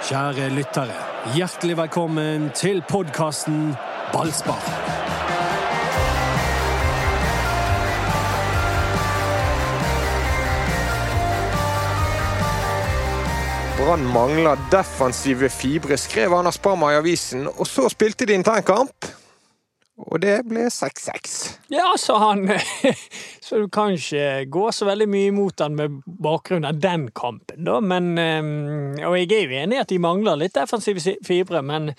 Kjære lyttere, hjertelig velkommen til podkasten Ballspar. Brann mangler defensive fibre, skrev Anders Parma i avisen, og så spilte de internkamp. Og det ble 6-6. Ja, sa han Så du kan ikke gå så veldig mye imot han med bakgrunn av den kampen, da. Men eh, Og jeg er jo enig i at de mangler litt defensive fibre, men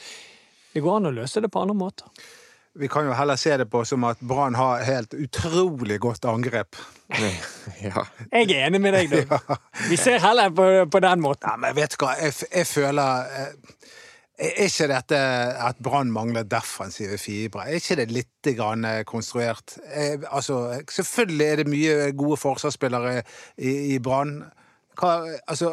det går an å løse det på andre måter. Vi kan jo heller se det på som at Brann har helt utrolig godt angrep. Ja. Jeg er enig med deg, da. Vi ser heller på, på den måten. Ja, men vet du hva, jeg, jeg føler eh, Er ikke dette at Brann mangler defensive fibre? Er ikke det litt eh, konstruert? Eh, altså, selvfølgelig er det mye gode forsvarsspillere i, i Brann. Altså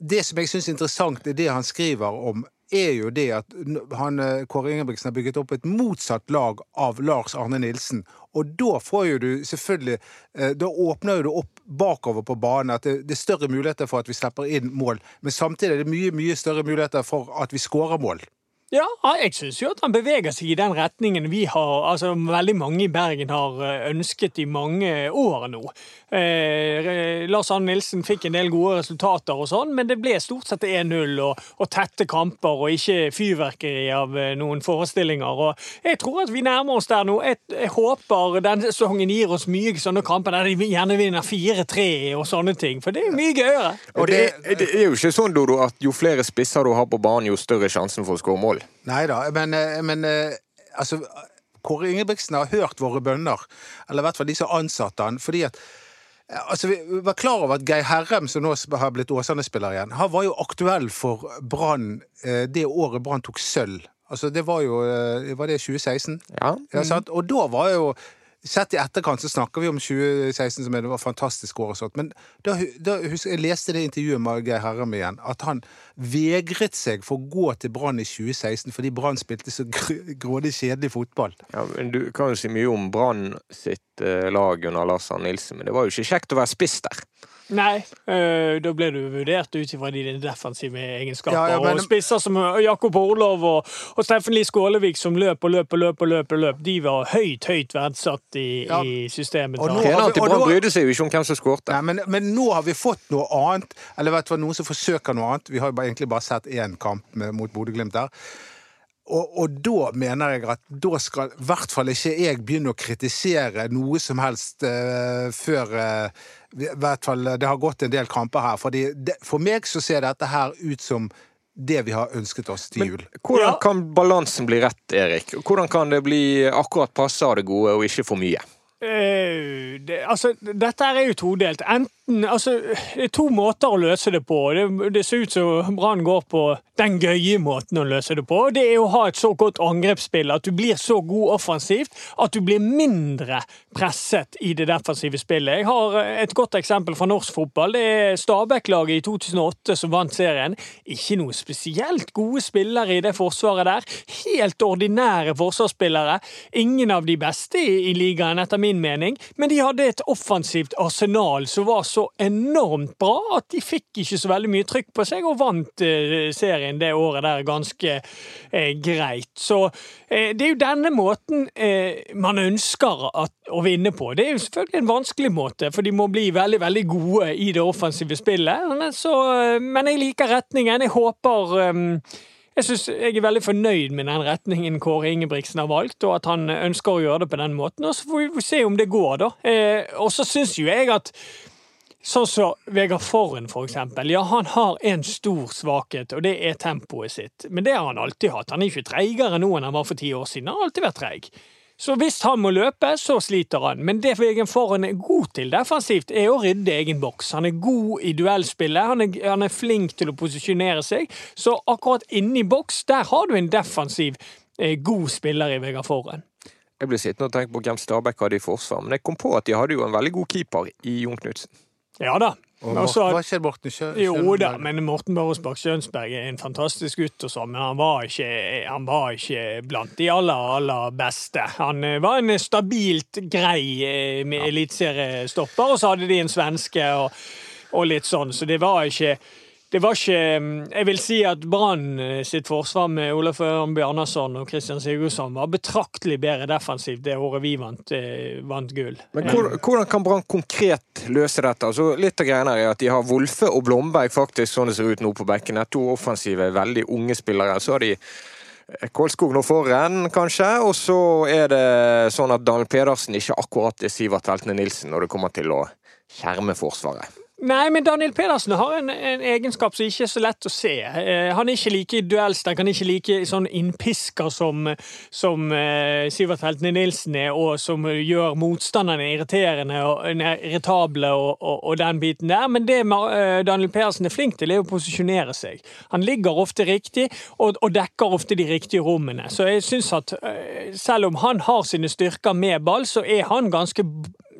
Det som jeg syns er interessant, er det han skriver om er jo det at han, eh, Kåre Ingebrigtsen har bygget opp et motsatt lag av Lars Arne Nilsen. Og da får jo du selvfølgelig eh, Da åpner jo du opp bakover på banen. At det, det er større muligheter for at vi slipper inn mål. Men samtidig er det mye mye større muligheter for at vi skårer mål. Ja, jeg syns jo at han beveger seg i den retningen vi har, altså veldig mange i Bergen har eh, ønsket i mange år nå. Eh, Lars Ann Nilsen fikk en del gode resultater og sånn, men det ble stort sett 1-0 og, og tette kamper og ikke fyrverkeri av eh, noen forestillinger. Og jeg tror at vi nærmer oss der nå. Jeg, jeg håper denne sesongen gir oss mye sånne kamper der de gjerne vinner 4-3 og sånne ting, for det er mye gøyere. Og det, det er jo ikke sånn, Dodo, at jo flere spisser du har på banen, jo større er sjansen for å skåre mål. Nei da, men, eh, men eh, altså Kåre Ingebrigtsen har hørt våre bønner, eller i hvert fall de som ansatte han, fordi at eh, Altså, Vi var klar over at Geir Herrem, som nå har blitt Åsane-spiller igjen, han var jo aktuell for Brann det året Brann tok sølv. Altså, Det var jo Var det 2016? Ja. Sant? Og da var jo Sett i etterkant så snakker vi om 2016 som det var fantastisk år og sånt. Men da, da husker jeg leste det intervjuet med Geir Herrem igjen, at han vegret seg for å gå til Brann i 2016 fordi Brann spilte så grådig kjedelig fotball. Ja, men Du kan jo si mye om Brann sitt eh, lag under Lars Arne Nilsen, men det var jo ikke kjekt å være spiss der. Nei, øh, da ble du vurdert ut ifra dine defensive egenskaper. Ja, ja, men- og spisser som Jakob Orlov og, og Steffen Lie Skålevik som løp og løp og løp og løp, og løp, de var høyt, høyt verdsatt i, Ja. i systemet. Og nå- har Treneren vi- til og Brann da- brydde seg jo ikke om hvem som skårte. Men, men nå har vi fått noe annet, eller vet du hva, noen som forsøker noe annet. Vi har jo egentlig bare sett én kamp med, mot Bodø-Glimt der. Og, og da mener jeg at da skal i hvert fall ikke jeg begynne å kritisere noe som helst uh, før eh, i hvert fall det har gått en del kamper her. Fordi det, for meg så ser dette her ut som det vi har ønsket oss til jul. Hvordan Ja. kan balansen bli rett, Erik? Hvordan kan det bli akkurat passe av det gode, og ikke for mye? Uh, det, altså, dette er jo todelt. Enten, altså, det er to måter å løse det på. Det, det ser ut som Brann går på den gøye måten å løse det på. Det er å ha et så godt angrepsspill at du blir så god offensivt at du blir mindre presset i det defensive spillet. Jeg har eh, et godt eksempel fra norsk fotball. Det er Stabæk-laget i 2008 som vant serien. Ikke noe spesielt gode spillere i det forsvaret der. Helt ordinære forsvarsspillere. Ingen av de beste i, i ligaen, etter min mening, men de hadde et offensivt arsenal som var så enormt bra at de fikk ikke så veldig mye trykk på seg og vant eh, serien det året der ganske eh, greit. Så eh, det er jo denne måten man ønsker at, å vinne på. Det er jo selvfølgelig en vanskelig måte, for de må bli veldig veldig gode i det offensive spillet. Så, men jeg liker retningen. Jeg håper jeg, synes, jeg er veldig fornøyd med den retningen Kåre Ingebrigtsen har valgt, og at han ønsker å gjøre det på den måten. Og så får vi se om det går, da. Eh, og så syns jo jeg at Sånn som Vegard Forhen, for eksempel. Ja, han har en stor svakhet, og det er tempoet sitt. Men det har han alltid hatt. Han er ikke treigere nå enn han var for ti år siden. Han har alltid vært treig. Så hvis han må løpe, så sliter han. Men det Vegard Forhen er god til defensivt, er å rydde egen boks. Han er god i duellspillet, han er, han er flink til å posisjonere seg. Så akkurat inni boks, der har du en defensiv, eh, god spiller i Vegard Forhen. Jeg ble sittende og tenke på hvem Stabæk hadde i forsvar, men jeg kom på at de hadde jo en veldig god keeper i Jon Knutsen. Ja da. Og Morten, var ikke Morten Kjønsberg? Jo da, men Morten Borresbakk Kjønsberg er en fantastisk gutt, og sånn, men han var, ikke, han var ikke blant de aller, aller beste. Han eh, var en stabilt grei eh, med eliteseriestopper, og så hadde de en svenske og, og litt sånn, så det var ikke det var ikke Jeg vil si at Brann eh, sitt forsvar med Olaf Ørn Bjarnason og Christian Sigurdsson var betraktelig bedre defensivt det året vi vant, eh, vant gull. Men hvordan, hvordan kan Brann konkret løse dette? Altså, litt av greiene er at De har Wolfe og Blomberg faktisk sånn det ser ut nå på bekkene. To offensive, veldig unge spillere. Så har de Kolskog Kålskog nå foran, kanskje. Og så er det sånn at Daniel Pedersen ikke akkurat er Sivert Veltne Nilsen når det kommer til å skjerme Forsvaret. Nei, men Daniel Pedersen har en, en, egenskap som ikke er så lett å se. Eh, han er ikke like duellsterk, han er ikke like sånn innpisker som, som eh, Sivert Heltene Nilsen er, og som gjør motstanderne irriterende og irritable og, og, og, den biten der. Men det eh, Daniel Pedersen er flink til, er å posisjonere seg. Han ligger ofte riktig og, og dekker ofte de riktige rommene. Så jeg syns at eh, selv om han har sine styrker med ball, så er han ganske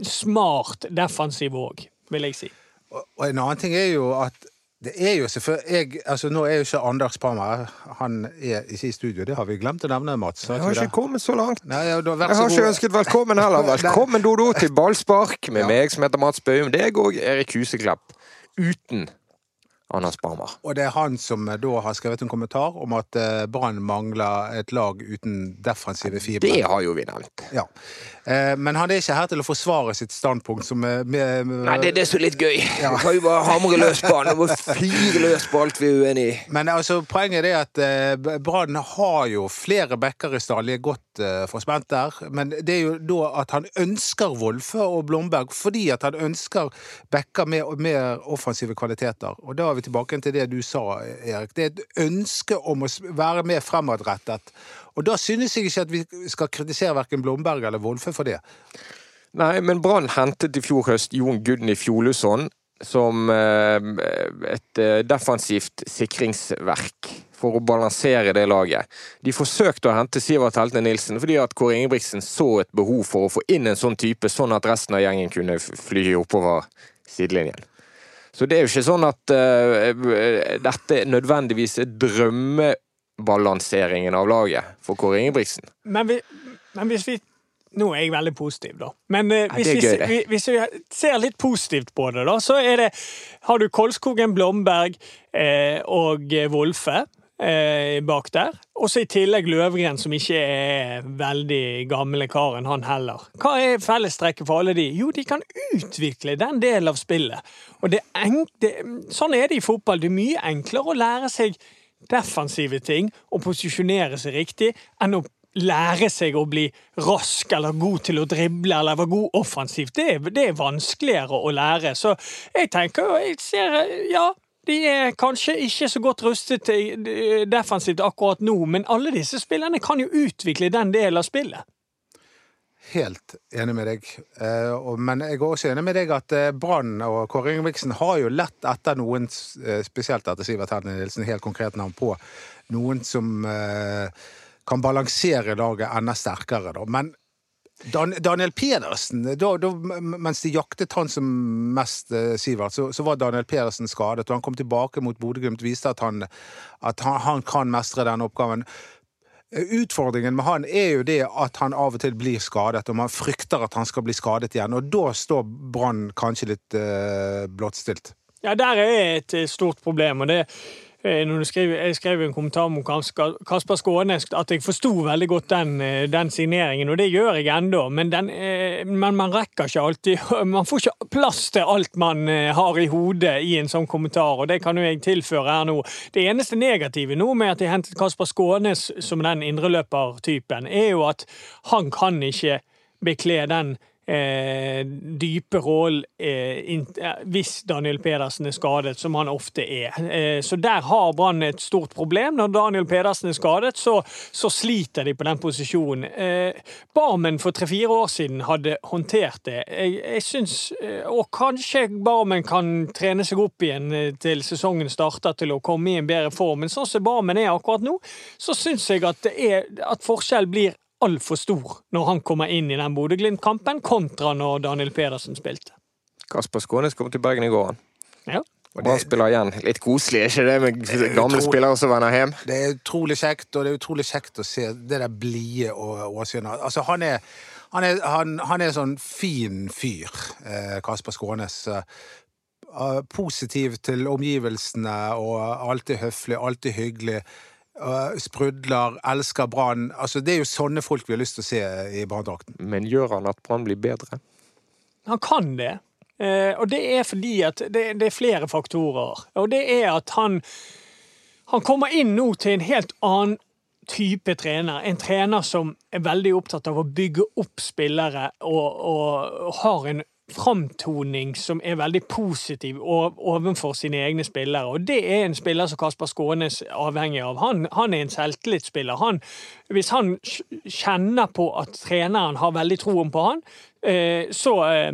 smart defensiv òg, vil jeg si. Og en annen ting er jo at det er jo selvfølgelig altså Nå er jo ikke Anders Parma Han er ikke i studio, det har vi glemt å nevne, Mats. Jeg har ikke kommet så langt. Nei, ja, da, jeg har ikke ønsket velkommen heller. Velkommen, Dodo, til ballspark med ja. meg som heter Mats Bøum. Deg og Erik Huseklepp. Uten Anders Barmer. Og det er han som da har skrevet en kommentar om at eh, Brann mangler et lag uten defensive fibre. Det har jo vi nevnt. Ja. Eh, men han er ikke her til å forsvare sitt standpunkt som med, med, Nei, det er det som er litt gøy. Ja. Du kan jo bare hamre løs på han og fyre løs på alt vi er uenig i. Men altså, poenget er at eh, Brann har jo flere backer i er godt forspent der. Men det er jo da at han ønsker Wolfe og Blomberg fordi at han ønsker backer med mer offensive kvaliteter. Og da er vi tilbake til det du sa, Erik. Det er et ønske om å være mer fremadrettet og da synes jeg ikke at vi skal kritisere verken Blomberg eller Wolfe for det. Nei, men Brann hentet i fjor høst Jon Gudny Fjoluson som eh, et eh, defensivt sikringsverk for å balansere det laget. De forsøkte å hente Sivert Heltene Nilsen fordi at Kåre Ingebrigtsen så et behov for å få inn en sånn type, sånn at resten av gjengen kunne fly oppover sidelinjen. Så det er jo ikke sånn at uh, dette nødvendigvis er drømmebalanseringen av laget for Kåre Ingebrigtsen. Men, vi, men, hvis vi Nå er jeg veldig positiv, da. Men uh, hvis, gøy, vi, hvis, vi, ser litt positivt på det, da, så er det Har du Kolskogen, Blomberg eh, og Wolfe eh, bak der. Og så i tillegg Løvgren, som ikke er veldig gamle karen, han heller. Hva er fellestrekket for alle de? Jo, de kan utvikle den delen av spillet. Og det, det, sånn er det i fotball. Det er mye enklere å lære seg defensive ting og posisjonere seg riktig, enn å lære seg å bli rask eller god til å drible eller være god offensivt. Det, det, er vanskeligere å lære. Så jeg tenker jeg ser, Ja, de er kanskje ikke så godt rustet defensivt akkurat nå, men alle disse spillerne kan jo utvikle den delen av spillet. Helt enig med deg. Eh, men jeg er også enig med deg at eh, Brann og Kåre Ingebrigtsen har jo lett etter noen, eh, spesielt etter Sivert Hedne Nilsen, helt konkret navn på, noen som kan balansere laget enda sterkere. Da. Men Daniel Pedersen, da, da, mens de jaktet han som mest, Sivert, så, så, var Daniel Pedersen skadet. og Han kom tilbake mot Bodø-Glimt, viste at, han, at han, han, kan mestre den oppgaven. Utfordringen med han er jo det at han av og til blir skadet, og man frykter at han skal bli skadet igjen. Og da står Brann kanskje litt uh, blottstilt. Ja, der er et stort problem. og det Eh, du skrev, jeg skrev en kommentar om Kasper Skånes at jeg forsto veldig godt den, eh, den, signeringen, og det gjør jeg ennå. Men, eh, men, man rekker ikke alltid Man får ikke plass til alt man har i hodet i en sånn kommentar, og det kan jo jeg tilføre her nå. Det eneste negative nå med at jeg hentet Kasper Skånes som den indreløpertypen, er jo at han kan ikke bekle den eh, dype roll eh, hvis Daniel Pedersen er skadet, som han ofte er. Eh, så der har Brann et stort problem. Når Daniel Pedersen er skadet, så, så sliter de på den posisjonen. Eh, Barmen for tre-fire år siden hadde håndtert det. Jeg, jeg syns eh, Og kanskje Barmen kan trene seg opp igjen eh, til sesongen starter, til å komme i en bedre form. Men sånn som Barmen er akkurat nå, så syns jeg at, at forskjell blir altfor stor når han kommer inn i den Bodø-Glimt-kampen, kontra når Daniel Pedersen spilte. Kasper Skånes kom til Bergen i går. Ja. Brann spiller igjen. Litt koselig, er ikke det med gamle utrolig, spillere som vender hjem? Det er utrolig kjekt, og det er utrolig kjekt å se det der blide Åsjøen. Altså, han er, han, er, han, han er sånn fin fyr, eh, Kasper Skånes. eh, positiv til omgivelsene og alltid høflig, alltid hyggelig. Eh, sprudler, elsker Brann. Altså, det er jo sånne folk vi har lyst til å se i Branndrakten. Men gjør han at Brann blir bedre? Han kan det. Eh, og det er fordi at det, det er flere faktorer. Og det er at han Han kommer inn nå til en helt annen type trener. En trener som er veldig opptatt av å bygge opp spillere og, og har en framtoning som er veldig positiv overfor sine egne spillere. Og det er en spiller som Kasper Skånes avhengig av. Han, han er en selvtillitsspiller. Han, hvis han kjenner på at treneren har veldig troen på han, så, eh,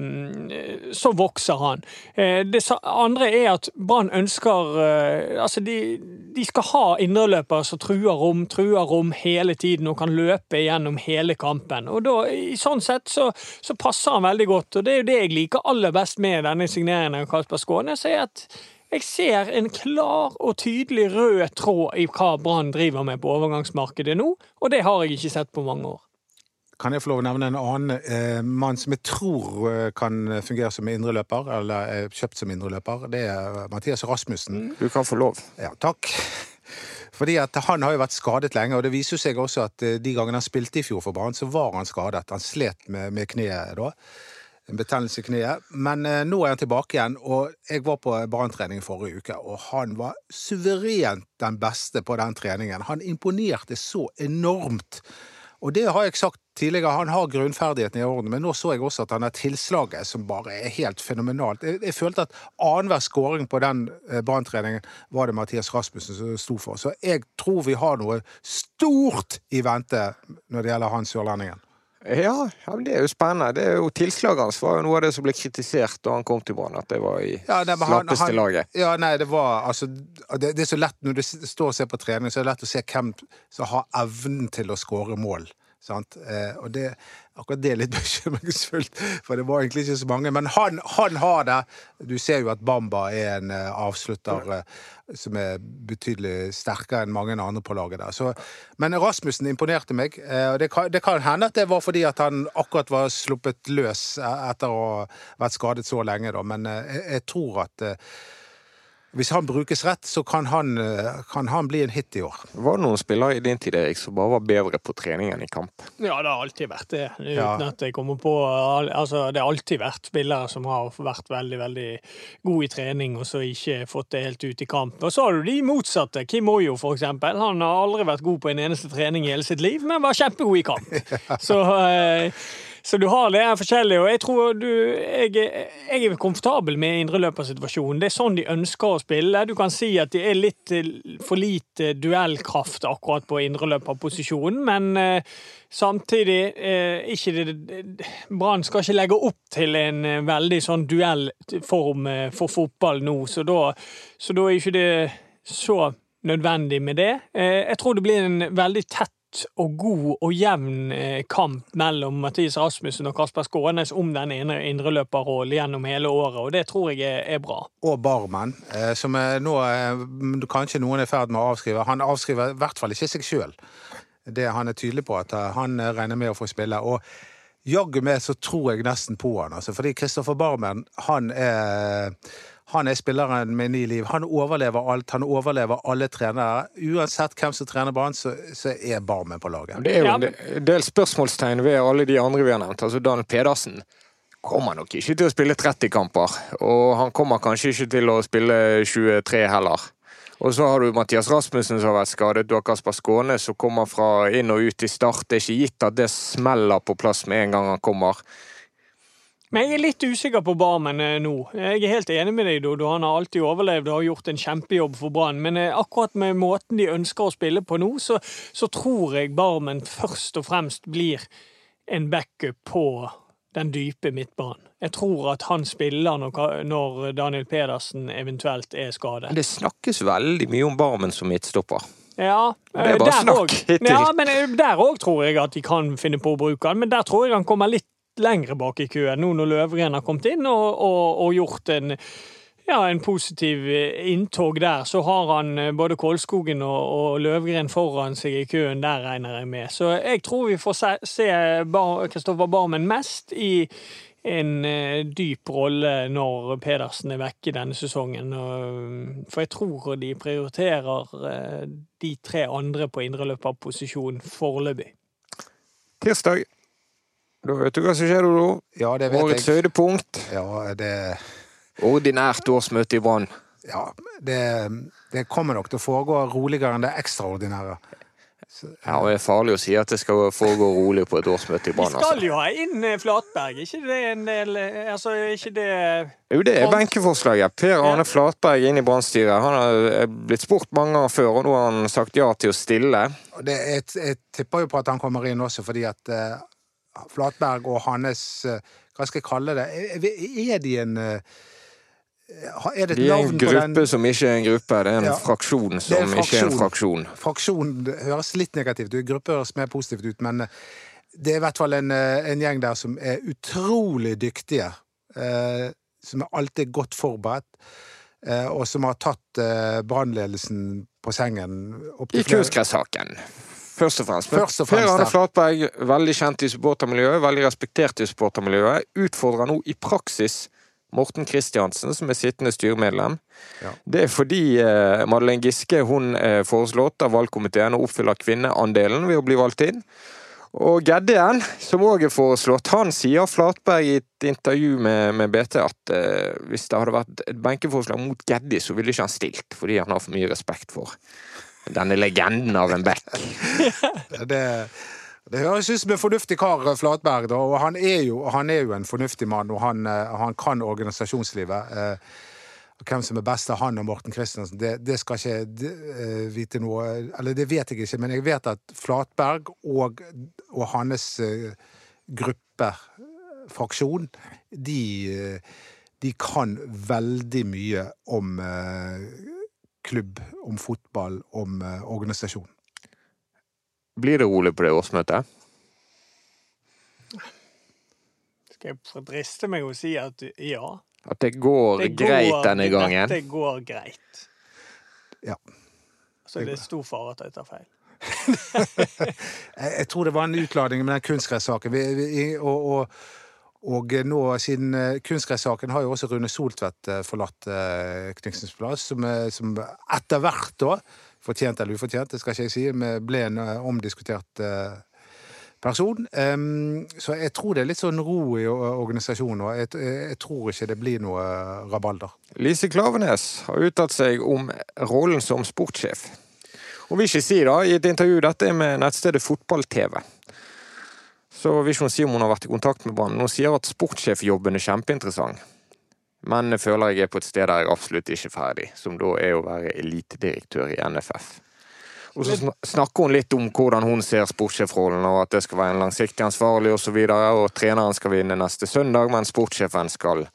så vokser han. Eh, Det andre er at Brann ønsker eh, Altså, de, de skal ha indreløpere som truer rom, truer rom hele tiden og kan løpe gjennom hele kampen. Og da, i sånn sett så, så passer han veldig godt, og det er jo det jeg liker aller best med denne signeringen av Kasper Skånes, er at jeg ser en klar og tydelig rød tråd i hva Brann driver med på overgangsmarkedet nå, og det har jeg ikke sett på mange år. Kan jeg få lov å nevne en annen eh, mann som jeg tror eh, kan fungere som indreløper, eller er kjøpt som indreløper? Det er Mathias Rasmussen. Du kan få lov. Ja, takk. Fordi at Han har jo vært skadet lenge, og det viser seg også at eh, de gangene han spilte i fjor for Brann, så var han skadet. Han slet med, med kneet da. En betennelse i kneet. Men eh, nå er han tilbake igjen, og jeg var på Brann-trening forrige uke, og han var suverent den beste på den treningen. Han imponerte så enormt. Og det har jeg sagt tidligere, han har grunnferdighetene i orden, men nå så jeg også at han har tilslaget som bare er helt fenomenalt. Jeg, jeg følte at annenhver skåring på den eh, Brann-treningen var det Mathias Rasmussen som sto for. Så jeg tror vi har noe stort i vente når det gjelder han sørlendingen. Ja, ja, men det er jo spennende. Det er jo Tilslaget hans var jo noe av det som ble kritisert da han kom til Brann, at det var i Ja, nei, slappeste han- han- laget. Ja, nei, det var altså det, det er så lett når du står og ser på trening, så er det lett å se hvem som har evnen til å skåre mål. Sant? Eh, og det, akkurat det er litt bekymringsfullt, for det var egentlig ikke så mange. Men han, han har det. Du ser jo at Bamba er en eh, avslutter eh, som er betydelig sterkere enn mange andre på laget der. Så, men Rasmussen imponerte meg. eh, og det kan, det kan hende at det var fordi at han akkurat var sluppet løs eh, etter å ha vært skadet så lenge, da. Men eh, jeg, jeg tror at hvis han brukes rett, så kan han, eh, kan han bli en hit i år. Var det noen spillere i din tid Erik, som bare var bedre på trening enn i kamp? Ja, det har alltid vært det. Uten Ja. at jeg kommer på Altså, det har alltid vært spillere som har vært veldig, veldig gode i trening, og så ikke fått det helt ut i kamp. Og så har du de motsatte. Kim Oyo, for eksempel. Han har aldri vært god på en eneste trening i hele sitt liv, men var kjempegod i kamp. Så eh, så du har det forskjellig, og jeg tror du Jeg, jeg er komfortabel med indreløpersituasjonen. Det er sånn de ønsker å spille. Du kan si at det er litt eh, for lite duellkraft akkurat på indreløperposisjonen, men eh, samtidig eh, ikke det, Brann skal ikke legge opp til en veldig sånn duellform for fotball nå, så da, så da er ikke det så nødvendig med det. Jeg tror det blir en veldig tett og god og jevn eh, kamp mellom Mathias Rasmussen og Kasper Skånes om den indreløperrollen gjennom hele året, og det tror jeg er, bra. Og Barmen, eh, som nå eh, kanskje noen er i ferd med å avskrive. Han avskriver i hvert fall ikke seg sjøl. Det Han er tydelig på at han regner med å få spille. Og jaggu meg så tror jeg nesten på han, altså. Fordi Kristoffer Barmen, han er han er spilleren med ni liv. Han overlever alt. Han overlever alle trenere. Uansett hvem som trener banen, så, så er Barmen på laget. Det er jo en del- spørsmålstegn ved alle de andre vi har nevnt. Altså Daniel Pedersen kommer nok ikke til å spille 30 kamper, og han kommer kanskje ikke til å spille 23 heller. Og så har du Mathias Rasmussen som har vært skadet, du har Kasper Skåne som kommer fra inn og ut i start. Det er ikke gitt at det smeller på plass med en gang han kommer. Men jeg er litt usikker på Barmen eh, nå. Jeg er helt enig med deg, Dodo. Han har alltid overlevd og har gjort en kjempejobb for Brann. Men eh, akkurat med måten de ønsker å spille på nå, så, så tror jeg Barmen først og fremst blir en backup på den dype midtbanen. Jeg tror at han spiller når, Daniel Pedersen eventuelt er skadet. Det snakkes veldig mye om Barmen som midtstopper. Ja, Det er eh, bare der snakk også. hittil. Ja, men eh, der òg tror jeg at de kan finne på å bruke han. Men der tror jeg han kommer litt lengre bak i køen, nå når Løvgren har kommet inn og, og, og gjort en ja, en positiv inntog der, så har han eh, både Kolskogen og, og Løvgren foran seg i køen der, regner jeg med. Så jeg tror vi får se, se Bar- Kristoffer Barmen mest i, en eh, dyp rolle når Pedersen er vekke denne sesongen. For jeg tror de prioriterer eh, de tre andre på indreløperposisjon foreløpig. Tirsdag. Da vet du hva som skjer, Dodo. Ja, det vet Årets jeg. høydepunkt. Ja, det, Ordinært årsmøte i Brann. ja, det, det kommer nok til å foregå roligere enn det ekstraordinære. Ja, og det er farlig å si at det skal foregå rolig på et årsmøte i Brann. Vi skal Altså. jo ha inn eh, Flatberg, ikke det en del eh, Altså, ikke det Jo, det er benkeforslaget. Per Arne Flatberg inn i Brann-styret. Han har eh, blitt spurt mange ganger før, og nå har han sagt ja til å stille. Det, jeg, jeg tipper jo på at han kommer inn også fordi at Flatberg og hans Hva skal jeg kalle det? Er, er de en Er det et De er en gruppe som ikke er en gruppe. Det er en Ja. fraksjon som en ikke er en fraksjon. fraksjon. fraksjon? Det høres litt negativt ut. Gruppe høres mer positivt ut, men eh, det er i hvert fall en, eh, en gjeng der som er utrolig dyktige. Eh, som er alltid godt forberedt. Eh, og som har tatt eh, brannledelsen på sengen. I kunstgressaken. Først og fremst. Først og fremst, per Arne. Flatberg, veldig kjent i supportermiljøet, veldig respektert i supportermiljøet, utfordrer nå i praksis Morten Kristiansen, som er sittende styremedlem. Ja. Det er fordi eh, Madeleine Giske hun er foreslått av valgkomiteen å oppfylle kvinneandelen ved å bli valgt inn. Og Geddien, som òg er foreslått, han sier Flatberg i et intervju med, med BT at eh, hvis det hadde vært et benkeforslag mot Geddi, så ville ikke han stilt, fordi han har for mye respekt for denne legenden av en bekk. Det, det høres ut som en fornuftig kar, Flatberg, da, og han er, jo, han er jo en fornuftig mann, og han, eh, han kan organisasjonslivet. Eh, Hvem som er best av han og Morten Christensen, det, det skal ikke eh, vite noe Eller det vet jeg ikke, men jeg vet at Flatberg og, og hans gruppe, fraksjon, de, de kan veldig mye om klubb, om fotball, om organisasjon. Blir det rolig på det årsmøtet? Skal jeg få driste meg å si at ja. At det går Det greit denne gangen? Dette går greit. Ja. Så det er stor fare at jeg tar feil. Jeg, tror det var en utladning med den kunstgressaken. Og, og, og nå, siden eh, kunstgressaken har jo også Rune Soltvedt eh, forlatt Knutsens plass, som, eh, som etter hvert da, fortjent eller ufortjent, det skal ikke jeg si, men ble en eh, omdiskutert eh, person. Så jeg tror det er litt sånn ro i organisasjonen, og jeg, tror ikke det blir noe eh, rabalder. Lise Klavenes har uttalt seg om rollen som sportssjef. Hun vil ikke si da, i et intervju dette er med nettstedet Fotball-TV. Så ikke hun si om hun har vært i kontakt med Brann. Hun sier at sportssjefjobben er kjempeinteressant. Men jeg føler jeg er på et sted der jeg absolutt ikke er ferdig, som da er å være elitedirektør i NFF. Og så snakker hun litt om hvordan hun ser sportssjefrollen, og at det skal være en langsiktig ansvarlig osv., og, så videre, og treneren skal vinne neste søndag, men sportssjefen skal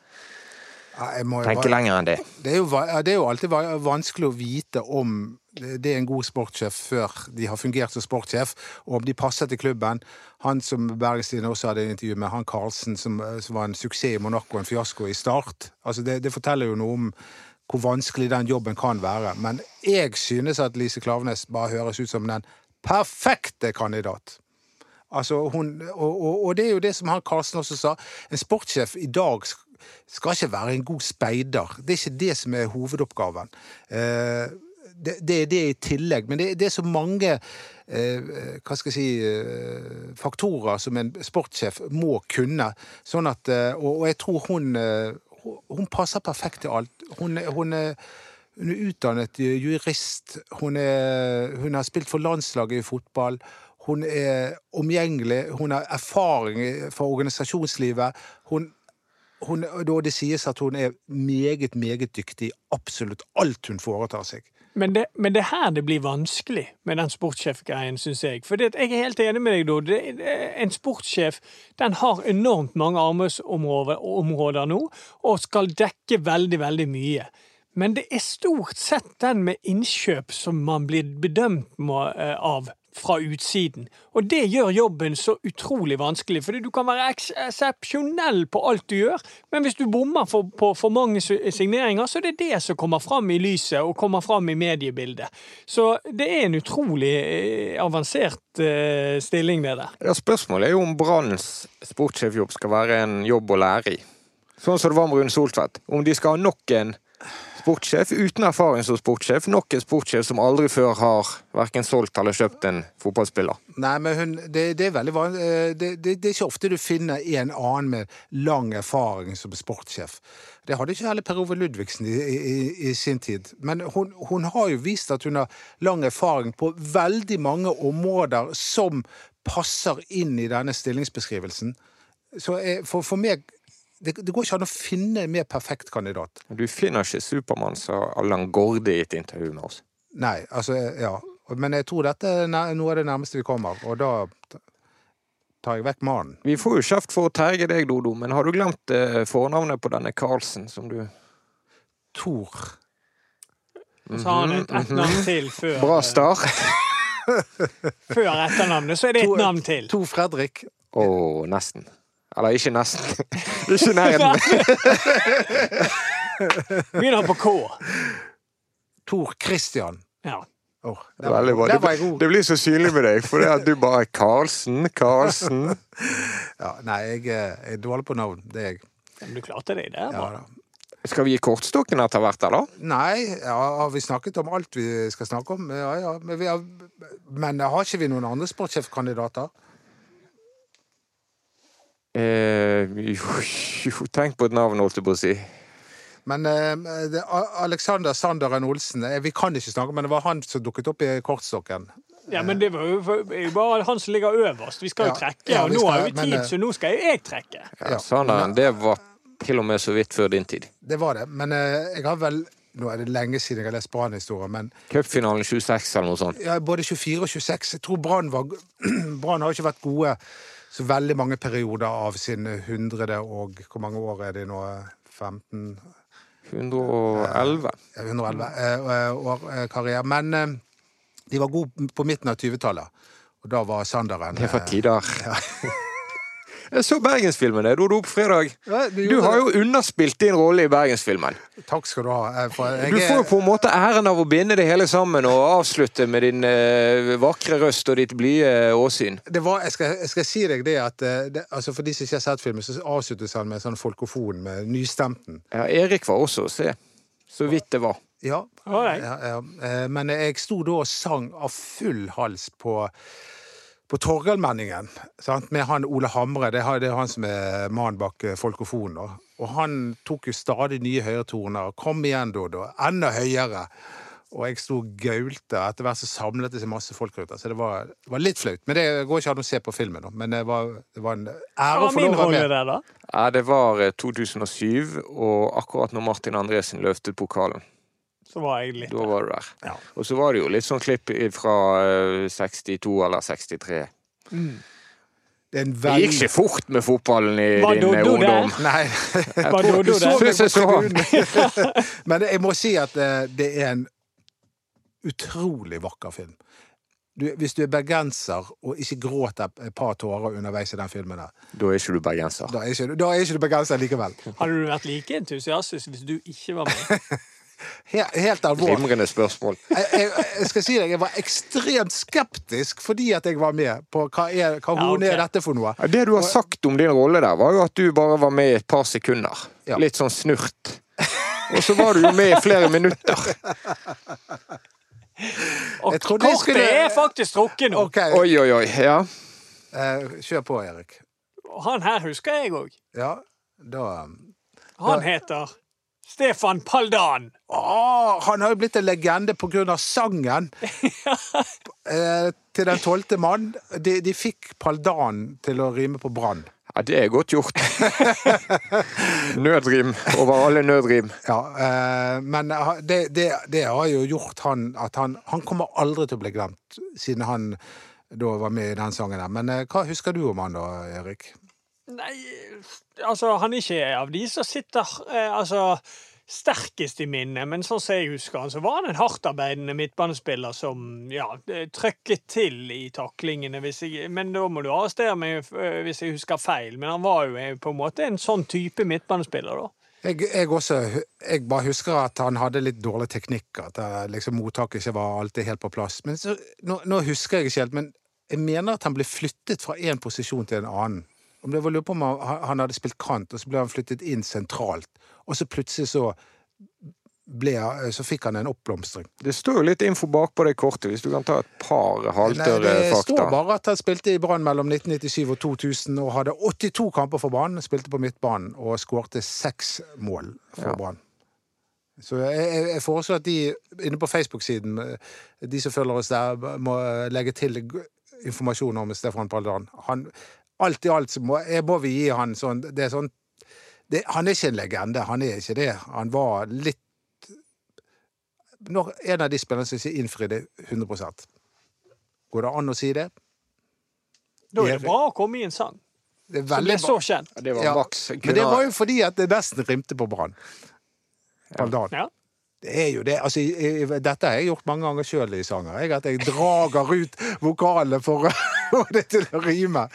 tenke bare- lenger enn det. Det er, jo, det er jo alltid vanskelig å vite om det er en god sportssjef før de har fungert som sportssjef, og om de passer til klubben. Han som Bergestien også hadde intervju med, han Karlsen, som, som var en suksess i Monaco, en fiasko i start. Altså det, det forteller jo noe om hvor vanskelig den jobben kan være. Men jeg synes at Lise Klavenes bare høres ut som den perfekte kandidat. Altså hun, og, og, og det er jo det som han Karlsen også sa. En sportssjef i dag skal ikke være en god speider. Det er ikke det som er hovedoppgaven. Eh, det, det er det i tillegg, men det, det er så mange eh, hva skal jeg si, eh, faktorer som en sportssjef må kunne. Sånn at, eh, og, jeg tror hun, hun- passer perfekt til alt. Hun, hun er hun er utdannet jurist. Hun, er, hun har spilt for landslaget i fotball. Hun er omgjengelig. Hun har erfaring fra organisasjonslivet. Hun, hun, det sies at hun er meget, meget dyktig i absolutt alt hun foretar seg. Men det, men det er her det blir vanskelig med den sportssjefgreien, syns jeg. For jeg er helt enig med deg, Dodd. En sportssjef den har enormt mange arbeidsområder nå, og skal dekke veldig, veldig mye. Men det er stort sett den med innkjøp som man blir bedømt eh, av fra utsiden. Og det gjør jobben så utrolig vanskelig, fordi du kan være eks- eksepsjonell på alt du gjør, men hvis du bommer for, på for mange signeringer, så er det det som kommer fram i lyset og kommer fram i mediebildet. Så det er en utrolig eh, avansert uh, stilling, det der. Ja, spørsmålet er jo om Branns sportssjefjobb skal være en jobb å lære i. Sånn som det var med Rune Soltvedt. Om de skal ha nok en sportssjef uten erfaring som sportssjef, nok en sportssjef som aldri før har verken solgt eller kjøpt en fotballspiller. Nei, men hun, det, det er veldig vanlig eh, det, det, det er ikke ofte du finner en annen med lang erfaring som sportssjef. Det hadde ikke heller Per Ove Ludvigsen i, i, i sin tid. Men hun, hun har jo vist at hun har lang erfaring på veldig mange områder som passer inn i denne stillingsbeskrivelsen. Så eh, for, for meg det, det går ikke an å finne en mer perfekt kandidat. Du finner ikke Supermann, sa Allan Gårde i et intervju med oss. Nei, altså, ja. Men jeg tror dette er noe av det nærmeste vi kommer, og da tar jeg vekk mannen. Vi får jo kjeft for å terge deg, Dodo, men har du glemt eh, fornavnet på denne Karlsen som du Tor. Og så har han et, et navn til før, Bra eh, start! før etternavnet, så er det To- et navn til. Tor Fredrik. Å, nesten. Eller ikke nesten. ikke nærheten. Begynner på K. Tor Christian. Ja. Oh, Det var, veldig bra. der var Det, god. det blir så synlig med deg, for det at du bare er Karlsen, Karlsen. Ja, nei, jeg er- jeg er dårlig på navn. Det er jeg. Men du klarte deg der, Ja, da. da. Skal vi gi kortstokken etter hvert, eller? Nei, ja, har vi snakket om alt vi skal snakke om? Ja, ja. Men, vi har, men har ikke vi noen andre sportssjefkandidater? Eh, jo, jo, tenk på et navn, holdt jeg på å si. Men eh, Alexander Sanderen Olsen eh, Vi kan ikke snakke, men det var han som dukket opp i kortstokken. Ja, men det var jo bare han som ligger øverst. Vi skal jo trekke, Ja, og nå har vi tid, men, så nå skal jo jeg trekke. Ja, Ja. Sanderen, det var til og med så vidt før din tid. Det var det. Men eh, jeg har vel Nå er det lenge siden jeg har lest Brann-historier, men Cupfinalen 26 eller noe sånt. ja, både 24 og 26. Jeg tror Brann var Brann har ikke vært gode så veldig mange perioder av sin hundrede og Hvor mange år er det nå? 15 111. ja, 111 eh, år eh, karriere. Men eh, de var gode på midten av 20-tallet. Og da var Sanderen Det var tider. tider. Jeg så Bergensfilmen, det, du opp fredag. Ja, du har det. jo underspilt din rolle i Bergensfilmen. Takk skal du ha. For jeg Du får jo på en måte æren av å binde det hele sammen og avslutte med din eh, vakre røst og ditt blide åsyn. det var, jeg, skal, jeg skal si deg det at eh, det, altså For de som ikke har sett filmen, så avsluttes han med sånn folkefon med nystemten. Ja, Erik var også å se. Så vidt det var. Ja, ja, ja. Eh, Men jeg sto da og sang av full hals på på Torgallmenningen, med han Ole Hamre, det er han som er mannen bak eh, Folkofonen. da. Og han tok jo stadig nye høyere toner. Kom igjen, Dodo. Enda høyere. Og jeg sto og gaulte. Etter hvert så samlet det seg masse folk rundt. Så det var, det var litt flaut. Men det går ikke an å se på filmen, da. Men det var, det var en ære å få lov å være med. der, da? Ja, det var eh, 2007, og akkurat når Martin Andresen løftet pokalen. Så var jeg litt Da var du der. Ja. Og så var det jo litt sånn klipp fra eh, 62 eller 63. Det er Det gikk ikke fort med fotballen i Var din do, eh, der? ungdom. Nei. Jeg Var tror- du så meg på tribunen. Men jeg må si at eh, det er en utrolig vakker film. Du, hvis du er bergenser og ikke gråter et par tårer underveis i den filmen, der, Da er ikke du bergenser. da er ikke, du- da er ikke du bergenser likevel. Hadde du vært like entusiastisk hvis du ikke var med? Helt, helt alvorlig. Glimrende spørsmål. Jeg, jeg, jeg skal si deg, jeg var ekstremt skeptisk fordi at jeg var med på hva, er, hva Ja, okay. er dette for noe. Det du har sagt om din rolle der, var jo at du bare var med i et par sekunder. Ja. Litt sånn snurt. Og så var du jo med i flere minutter. Og kortet skulle- er faktisk trukket nå. Okay. Oi, oi, oi. Ja. eh, kjør på, Erik. Han her husker jeg òg. Ja, da Han heter Stefan Paldan. Åh, han har jo blitt en legende på grunn av sangen eh, til Den tolvte mann. De, de fikk Paldan til å rime på brann. ja, det er godt gjort. Nødrim over alle nødrim. Ja, eh, men det, det, det har jo gjort han at han Han kommer aldri til å bli glemt, siden han da var med i den sangen der. Men eh, hva husker du om han da, Erik? Nei, altså, han er ikke av de som sitter eh, Altså, sterkest i minnet, men sånn som jeg husker han, så var han en hardtarbeidende midtbanespiller som ja, trøkket til i taklingene. Jeg, men da må du arrestere meg eh, hvis jeg husker feil. Men han var jo på en måte en sånn type midtbanespiller, da. Jeg, jeg, også, jeg bare husker at han hadde litt dårlig teknikk, at eh, liksom, mottaket ikke var alltid helt på plass. Men så, nå, nå, husker jeg ikke helt, men jeg mener at han ble flyttet fra én posisjon til en annen. Om det var lurer på om han hadde spilt kant, og så ble han flyttet inn sentralt. Og så plutselig så ble, så fikk han en oppblomstring. Det står jo litt info bakpå det kortet, hvis du kan ta et par halvtørre fakta. Det står bare at han spilte i Brann mellom 1997 og 2000 og hadde 82 kamper for Brann. Spilte på midtbanen og skårte seks mål for ja. Brann. Så jeg, jeg, foreslår at de inne på Facebook-siden, de som følger oss der, må legge til informasjon om Stefan Paldan. Han, alt i alt så må, må vi gi han sånn Det er sånn det, Han er ikke en legende, han er ikke det. Han var litt når en av de spillerne som ikke innfridde 100 Går det an å si det? Da er det bra å komme i en sang. Det er som ble så kjent. Det var ja, maks. Men det var jo fordi at det nesten rimte på Brann. Ja. Det er jo det. Altså, dette har jeg gjort mange ganger sjøl i sanger. Jeg, at jeg drager ut vokalene for å få det til å rime.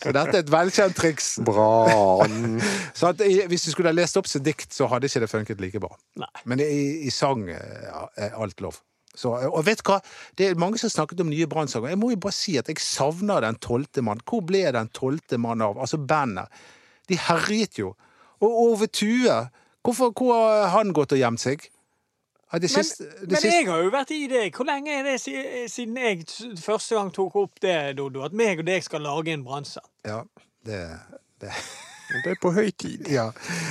Så dette er et velkjent triks. Bra. Så at, hvis du skulle ha lest opp sitt dikt, så hadde ikke det funket like bra. Nei. Men i, i sang er alt lov. Så, og vet du hva? Det er mange som har snakket om nye brannsanger. Jeg må jo bare si at jeg savner Den tolvte mann. Hvor ble Den tolvte mann av? Altså bandet. De herjet jo. Og Ove Tue, hvorfor, hvor har han gått og gjemt seg? Men, siste, men jeg har jo vært i det. Hvor lenge er det siden jeg første gang tok opp det, Dodo? At meg og deg skal lage en brannsang? Ja, det, det. Det er på høy tid. Ja.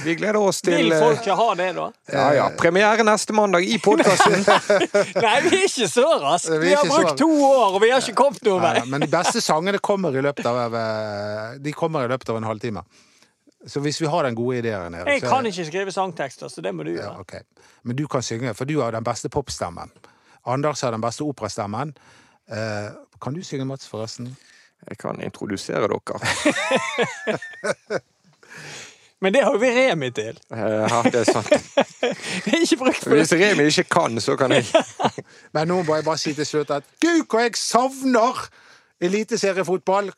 Vi gleder oss til Vil folk ikke ha det, da? Ja, ja. Premiere neste mandag i podkasten. Nei, vi er ikke så raske. Vi, vi, har brukt to år, og vi har ikke kommet noen vei. men de beste sangene kommer i løpet av, de kommer i løpet av en halvtime. Så hvis vi har den gode ideen her Jeg kan ikke skrive sangtekster, så det må du gjøre. Ja, okay. Men du kan synge, for du har den beste popstemmen. Anders har den beste operastemmen. Eh, kan du synge, Mats, forresten? Jeg kan introdusere dere. Men det har jo vi Remi til. Ja, det er sant. det er ikke brukt for Hvis Remi ikke kan, så kan jeg. Men nå må jeg bare si til slutt at gud, hva jeg savner eliteseriefotball!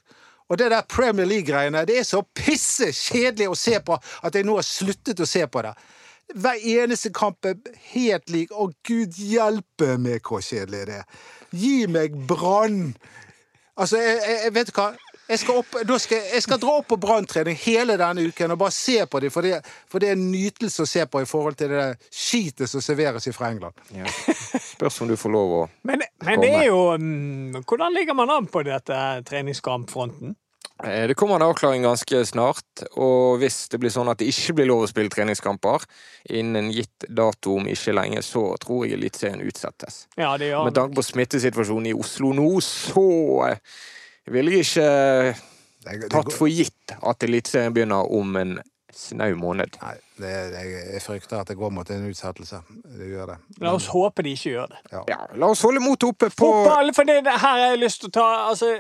Og det der Premier League-greiene, det er så pisse kjedelig å se på at jeg nå har sluttet å se på det. Hver eneste kamp er helt lik. Å, gud hjelpe meg hvor kjedelig det er. Gi meg Brann! Altså, jeg, jeg, vet du hva? Jeg skal, opp, skal, jeg skal, dra opp på branntrening hele denne uken og bare se på dem, for det, for det er en nytelse å se på i forhold til det skitet som serveres fra England. Ja. Spørs om du får lov å men, men det er jo um, Hvordan ligger man an på dette treningskampfronten? Eh, det kommer en avklaring ganske snart, og hvis det blir sånn at det ikke blir lov å spille treningskamper innen gitt dato om ikke lenge, så tror jeg Eliteserien utsettes. Ja, det gjør Med tanke på smittesituasjonen i Oslo nå, så eh, jeg ikke tatt for gitt at Eliteserien begynner om en snau måned. Nei, det, jeg frykter at det går mot en utsettelse. Det gjør det. La oss håpe de ikke gjør det. Ja. ja la oss holde motet oppe på Fotball, for det her har jeg lyst til å ta altså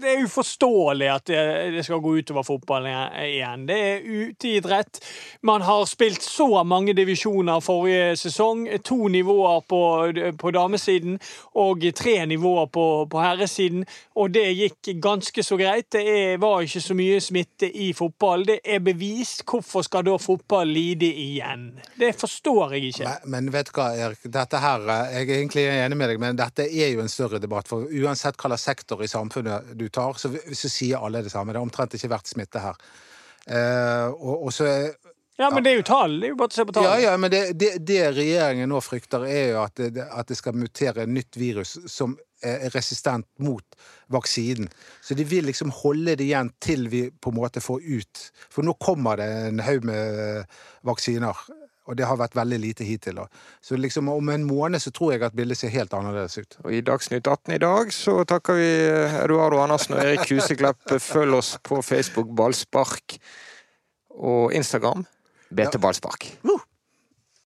det er uforståelig at det, skal gå utover fotballen igjen. Det er uteidrett. Man har spilt så mange divisjoner forrige sesong. To nivåer på, på damesiden og tre nivåer på, på, herresiden. Og det gikk ganske så greit. Det er, var ikke så mye smitte i fotball. Det er bevist. Hvorfor skal da fotball lide igjen? Det forstår jeg ikke. Men, men vet du hva, Erik. Dette her, Jeg er egentlig enig med deg, men dette er jo en større debatt. For uansett hva slags sektor i samfunnet du tar, så, så, sier alle det samme. Det har omtrent ikke vært smitte her. Eh, og, og så ja, men det er jo tall. Det er jo bare å se på tall. Ja, ja, men det, det, det, regjeringen nå frykter, er jo at det, at det skal mutere et nytt virus som er resistent mot vaksinen. Så de vil liksom holde det igjen til vi på en måte får ut For nå kommer det en haug med vaksiner og det har vært veldig lite hittil. Da. Så liksom om en måned så tror jeg at bildet ser helt annerledes ut. Og I Dagsnytt 18 i dag så takker vi Eduardo Andersen og Erik Huseklepp. Følg oss på Facebook Ballspark og Instagram BT Ballspark. Uh.